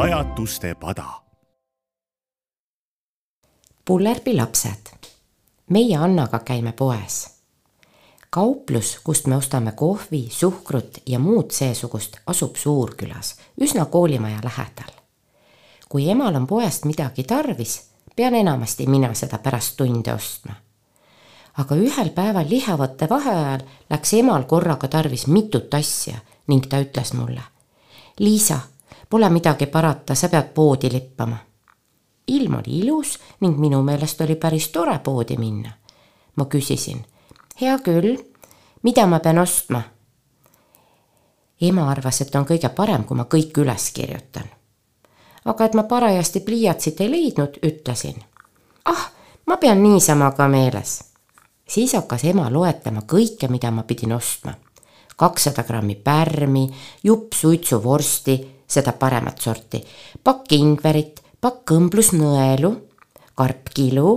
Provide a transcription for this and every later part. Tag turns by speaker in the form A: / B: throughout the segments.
A: pajatuste pada.
B: Pullerbi lapsed. meie Annaga käime poes. kauplus, kust me ostame kohvi, suhkrut ja muud seesugust, asub Suurkülas, üsna koolimaja lähedal. kui emal on poest midagi tarvis, pean enamasti mina seda pärast tunde ostma aga ühel päeval lihavõtte vaheajal läks emal korraga tarvis mitut asja ning ta ütles mulle. Liisa, pole midagi parata, sa pead poodi lippama. ilm oli ilus ning minu meelest oli päris tore poodi minna. ma küsisin, hea küll, mida ma pean ostma? ema arvas, et on kõige parem, kui ma kõik üles kirjutan. aga et ma parajasti pliiatsit ei leidnud, ütlesin. ah, ma pean niisama ka meeles siis hakkas ema loetlema kõike, mida ma pidin ostma. kakssada grammi pärmi, jupp suitsuvorsti, seda paremat sorti, pakk ingverit, pakk õmblusnõelu, karp kilu,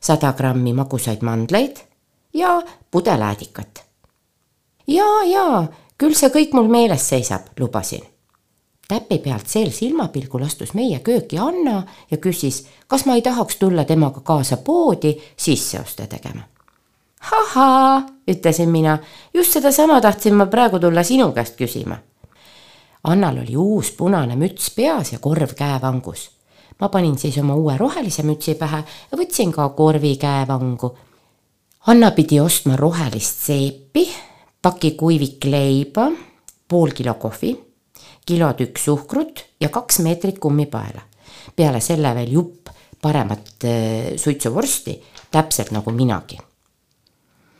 B: sada grammi magusaid mandleid ja pudel äädikat. ja, ja küll see kõik mul meeles seisab, lubasin. täpi pealt seel silmapilgul astus meie kööki Anna ja küsis, kas ma ei tahaks tulla temaga kaasa poodi sisseoste tegema ahhaa, ütlesin mina, just sedasama tahtsin ma praegu tulla sinu käest küsima. Annal oli uus punane müts peas ja korv käevangus. ma panin siis oma uue rohelise mütsi pähe ja võtsin ka korvi käevangu. Anna pidi ostma rohelist seepi, paki kuivikleiba, pool kilo kohvi, kilo tükk suhkrut ja kaks meetrit kummipaela. peale selle veel jupp paremat äh, suitsuvorsti, täpselt nagu minagi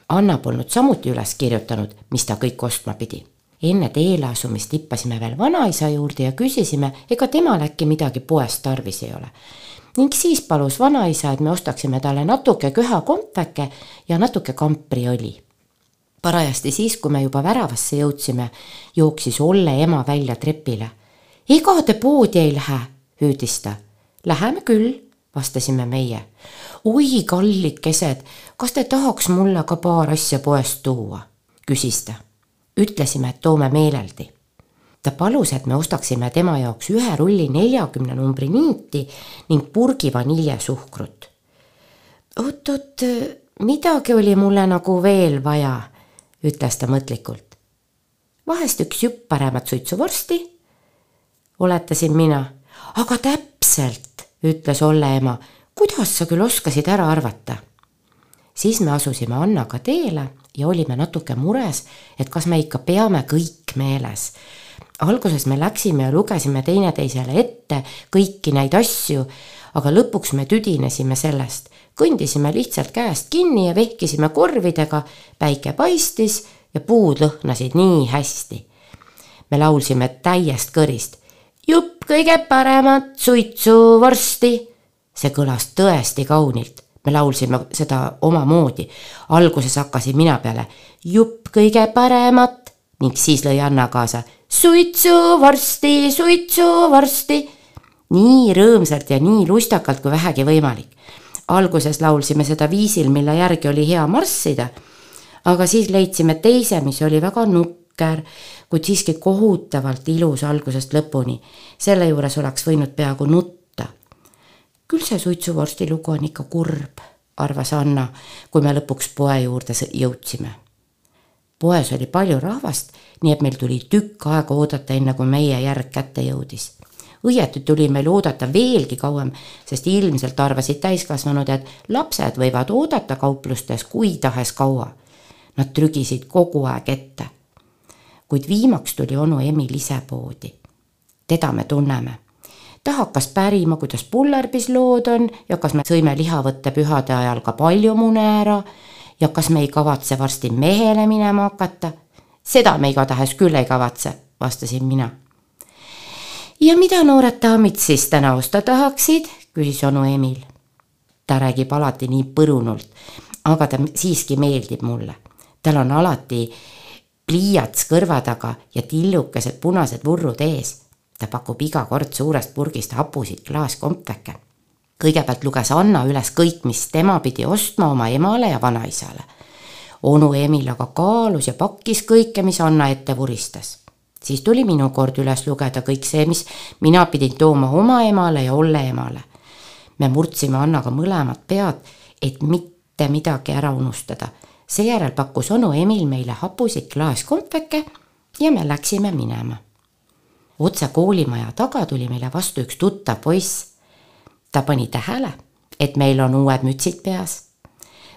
B: Anna polnud samuti üles kirjutanud, mis ta kõik ostma pidi. Enne teele asumist tippasime veel vanaisa juurde ja küsisime, ega temal äkki midagi poest tarvis ei ole. ning siis palus vanaisa, et me ostaksime talle natuke köhakompveke ja natuke kampriõli. parajasti siis, kui me juba väravasse jõudsime, jooksis Olle ema välja trepile. ega te poodi ei lähe, hüüdis ta. Läheme küll, vastasime meie oi, kallikesed, kas te tahaks mulle ka paar asja poest tuua? küsis ta. Ütlesime, et toome meeleldi. ta palus, et me ostaksime tema jaoks ühe rulli neljakümne numbri niiti ning purgi vaniljesuhkrut. oot-oot, midagi oli mulle nagu veel vaja, ütles ta mõtlikult. vahest üks jupp paremat suitsuvorsti? oletasin mina. aga täpselt, ütles Olle ema kuidas sa küll oskasid ära arvata? siis me asusime Annaga teele ja olime natuke mures, et kas me ikka peame kõik meeles. alguses me läksime ja lugesime teineteisele ette kõiki neid asju, aga lõpuks me tüdinesime sellest, kõndisime lihtsalt käest kinni ja vehkisime korvidega, päike paistis ja puud lõhnasid nii hästi. me laulsime täiest kõrist. jupp kõige paremat suitsu vorsti see kõlas tõesti kaunilt, me laulsime seda omamoodi. alguses hakkasin mina peale jupp kõige paremat ning siis lõi Anna kaasa suitsu vorsti, suitsu vorsti. nii rõõmsalt ja nii lustakalt kui vähegi võimalik. alguses laulsime seda viisil, mille järgi oli hea marssida. aga siis leidsime teise, mis oli väga nukker, kuid siiski kohutavalt ilus algusest lõpuni. selle juures oleks võinud peaaegu nutta küll see suitsuvorsti lugu on ikka kurb, arvas Anna, kui me lõpuks poe juurde jõudsime. poes oli palju rahvast, nii et meil tuli tükk aega oodata, enne kui meie järg kätte jõudis. õieti tuli meil oodata veelgi kauem, sest ilmselt arvasid täiskasvanud, et lapsed võivad oodata kauplustes kui tahes kaua. Nad trügisid kogu aeg ette. kuid viimaks tuli onu Emil ise poodi. teda me tunneme ta hakkas pärima, kuidas Pullerbis lood on ja kas me sõime lihavõttepühade ajal ka palju mune ära ja kas me ei kavatse varsti mehele minema hakata. seda me igatahes küll ei kavatse, vastasin mina. ja mida noored daamid siis täna osta tahaksid, küsis onu Emil. ta räägib alati nii põrunult, aga ta siiski meeldib mulle. tal on alati pliiats kõrva taga ja tillukesed punased vurrud ees ta pakub iga kord suurest purgist hapusid klaaskompveke. kõigepealt luges Anna üles kõik, mis tema pidi ostma oma emale ja vanaisale. onu Emil aga kaalus ja pakkis kõike, mis Anna ette vuristas. siis tuli minu kord üles lugeda kõik see, mis mina pidin tooma oma emale ja Olle emale. me murdsime Annaga mõlemad pead, et mitte midagi ära unustada. seejärel pakkus onu Emil meile hapusid klaaskompveke ja me läksime minema. Otse koolimaja taga tuli meile vastu üks tuttav poiss. ta pani tähele, et meil on uued mütsid peas.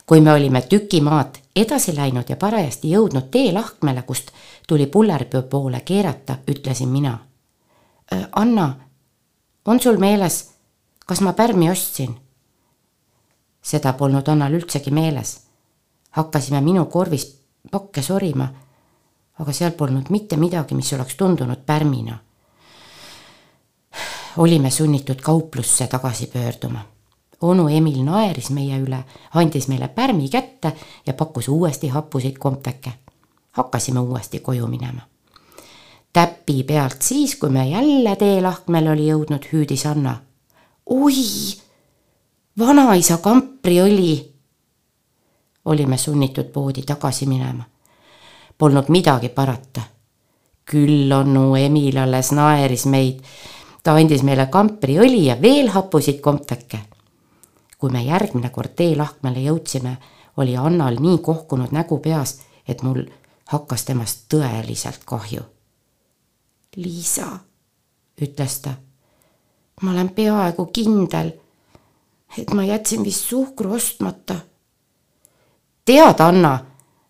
B: kui me olime tüki maad edasi läinud ja parajasti jõudnud teelahkmele, kust tuli Pullerpuu poole keerata, ütlesin mina. Anna, on sul meeles, kas ma pärmi ostsin? seda polnud Annal üldsegi meeles. hakkasime minu korvis pakke sorima, aga seal polnud mitte midagi, mis oleks tundunud pärmina. Olime sunnitud kauplusse tagasi pöörduma onu Emil naeris meie üle, andis meile pärmi kätte ja pakkus uuesti hapuseid kompveke. hakkasime uuesti koju minema. täpi pealt siis, kui me jälle teelahkmele oli jõudnud, hüüdis Anna. oi, vanaisa kampriõli. olime sunnitud poodi tagasi minema. Polnud midagi parata. küll onu Emil alles naeris meid. Ta andis meile kampriõli ja veel hapusid kompveke kui me järgmine kord teelahkmele jõudsime, oli Annal nii kohkunud nägu peas, et mul hakkas temast tõeliselt kahju. Liisa, ütles ta, ma olen peaaegu kindel, et ma jätsin vist suhkru ostmata. tead, Anna,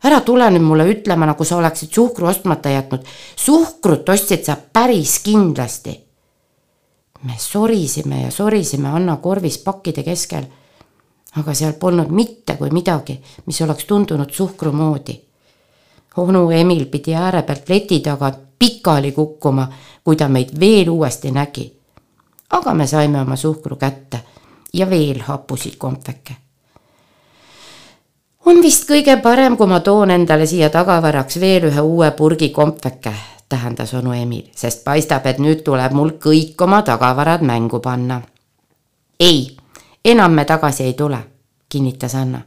B: ära tule nüüd mulle ütlema, nagu sa oleksid suhkru ostmata jätnud. suhkrut ostsid sa päris kindlasti. Me sorisime ja sorisime Anna korvis pakkide keskel aga seal polnud mitte kui midagi, mis oleks tundunud suhkru moodi. onu Emil pidi ääre pealt leti taga pikali kukkuma, kui ta meid veel uuesti nägi. aga me saime oma suhkru kätte ja veel hapusid kompveke. on vist kõige parem, kui ma toon endale siia tagavaraks veel ühe uue purgi kompveke, tähendas onu Emil, sest paistab, et nüüd tuleb mul kõik oma tagavarad mängu panna. ei enam me tagasi ei tule, kinnitas Anna.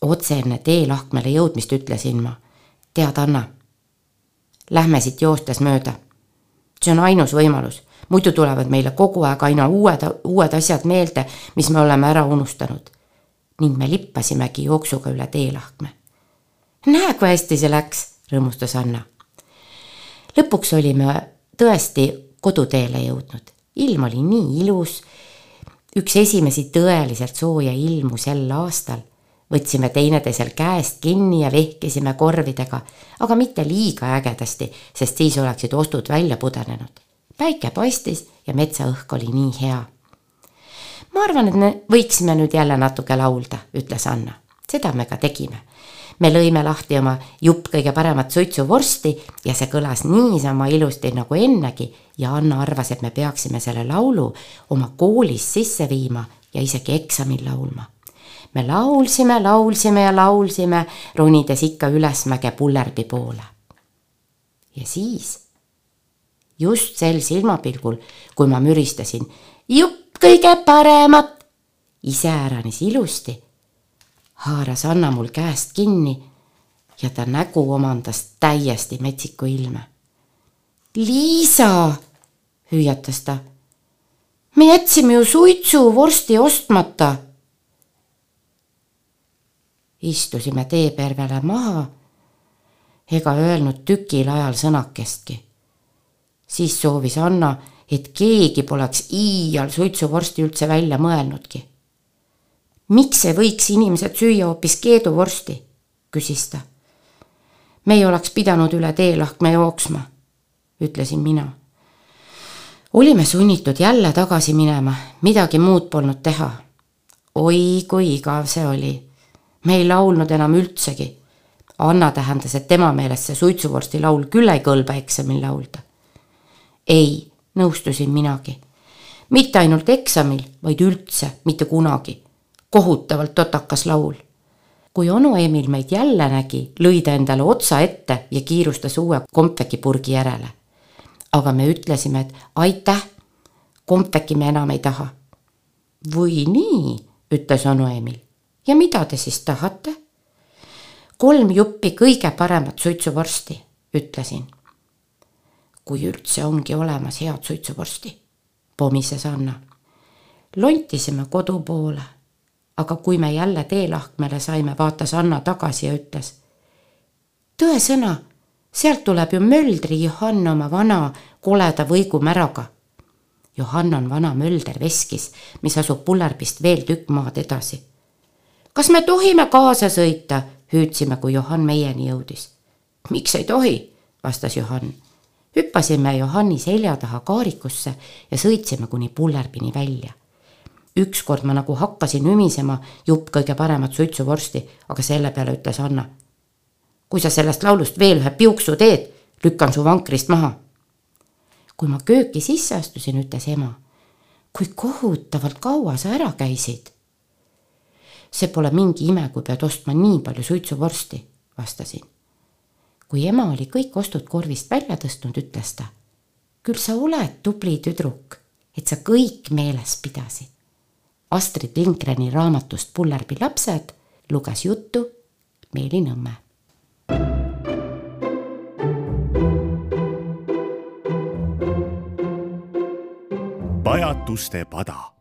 B: otse enne teelahkmele jõudmist ütlesin ma. tead, Anna, lähme siit joostes mööda. see on ainus võimalus, muidu tulevad meile kogu aeg aina uued, uued asjad meelde, mis me oleme ära unustanud. ning me lippasimegi jooksuga üle teelahkme. näe, kui hästi see läks, rõõmustas Anna. Lõpuks olime tõesti koduteele jõudnud, ilm oli nii ilus üks esimesi tõeliselt sooja ilmu sel aastal. võtsime teineteisel käest kinni ja vehkisime korvidega, aga mitte liiga ägedasti, sest siis oleksid ostud välja pudenenud. päike paistis ja metsaõhk oli nii hea. ma arvan, et me võiksime nüüd jälle natuke laulda, ütles Anna. seda me ka tegime me lõime lahti oma jupp kõige paremat suitsuvorsti ja see kõlas niisama ilusti nagu ennegi ja Anna arvas, et me peaksime selle laulu oma koolis sisse viima ja isegi eksamil laulma. me laulsime, laulsime ja laulsime, ronides ikka ülesmäge Pullerbi poole. ja siis, just sel silmapilgul, kui ma müristasin jupp kõige paremat, iseäranis ilusti haaras Anna mul käest kinni ja ta nägu omandas täiesti metsiku ilme. Liisa, hüüatas ta. me jätsime ju suitsuvorsti ostmata. istusime teepervele maha ega öelnud tükil ajal sõnakestki. siis soovis Anna, et keegi poleks iial suitsuvorsti üldse välja mõelnudki miks ei võiks inimesed süüa hoopis keeduvorsti, küsis ta. me ei oleks pidanud üle teelahkme jooksma, ütlesin mina. olime sunnitud jälle tagasi minema, midagi muud polnud teha. oi kui igav see oli. me ei laulnud enam üldsegi. Anna tähendas, et tema meelest see suitsuvorsti laul küll ei kõlba eksamil laulda. ei, nõustusin minagi. mitte ainult eksamil, vaid üldse mitte kunagi kohutavalt totakas laul. kui onu Emil meid jälle nägi, lõi ta endale otsa ette ja kiirustas uue kompvekipurgi järele. aga me ütlesime, et aitäh, kompveki me enam ei taha. või nii, ütles onu Emil. ja mida te siis tahate? kolm juppi kõige paremat suitsuvorsti, ütlesin. kui üldse ongi olemas head suitsuvorsti, pomises Anna. lontisime kodu poole, aga kui me jälle teelahkmele saime, vaatas Anna tagasi ja ütles. tõesõna, sealt tuleb ju möldri Johann oma vana koleda võigumäraga. Johann on vana mölder veskis, mis asub Pullerpist veel tükk maad edasi. kas me tohime kaasa sõita? hüüdsime, kui Johann meieni jõudis. miks ei tohi? vastas Johann hüppasime Johanni selja taha kaarikusse ja sõitsime kuni Pullerpini välja. Ükskord ma nagu hakkasin ümisema jupp kõige paremat suitsuvorsti, aga selle peale ütles Anna. kui sa sellest laulust veel ühe piuksu teed, lükkan su vankrist maha. kui ma kööki sisse astusin, ütles ema. kui kohutavalt kaua sa ära käisid? see pole mingi ime, kui pead ostma nii palju suitsuvorsti, vastasin kui ema oli kõik ostud korvist välja tõstnud, ütles ta. küll sa oled tubli tüdruk, et sa kõik meeles pidasid. Astrid Lindgreni raamatust Pullerbi lapsed luges juttu Meeli Nõmme.
A: pajatuste pada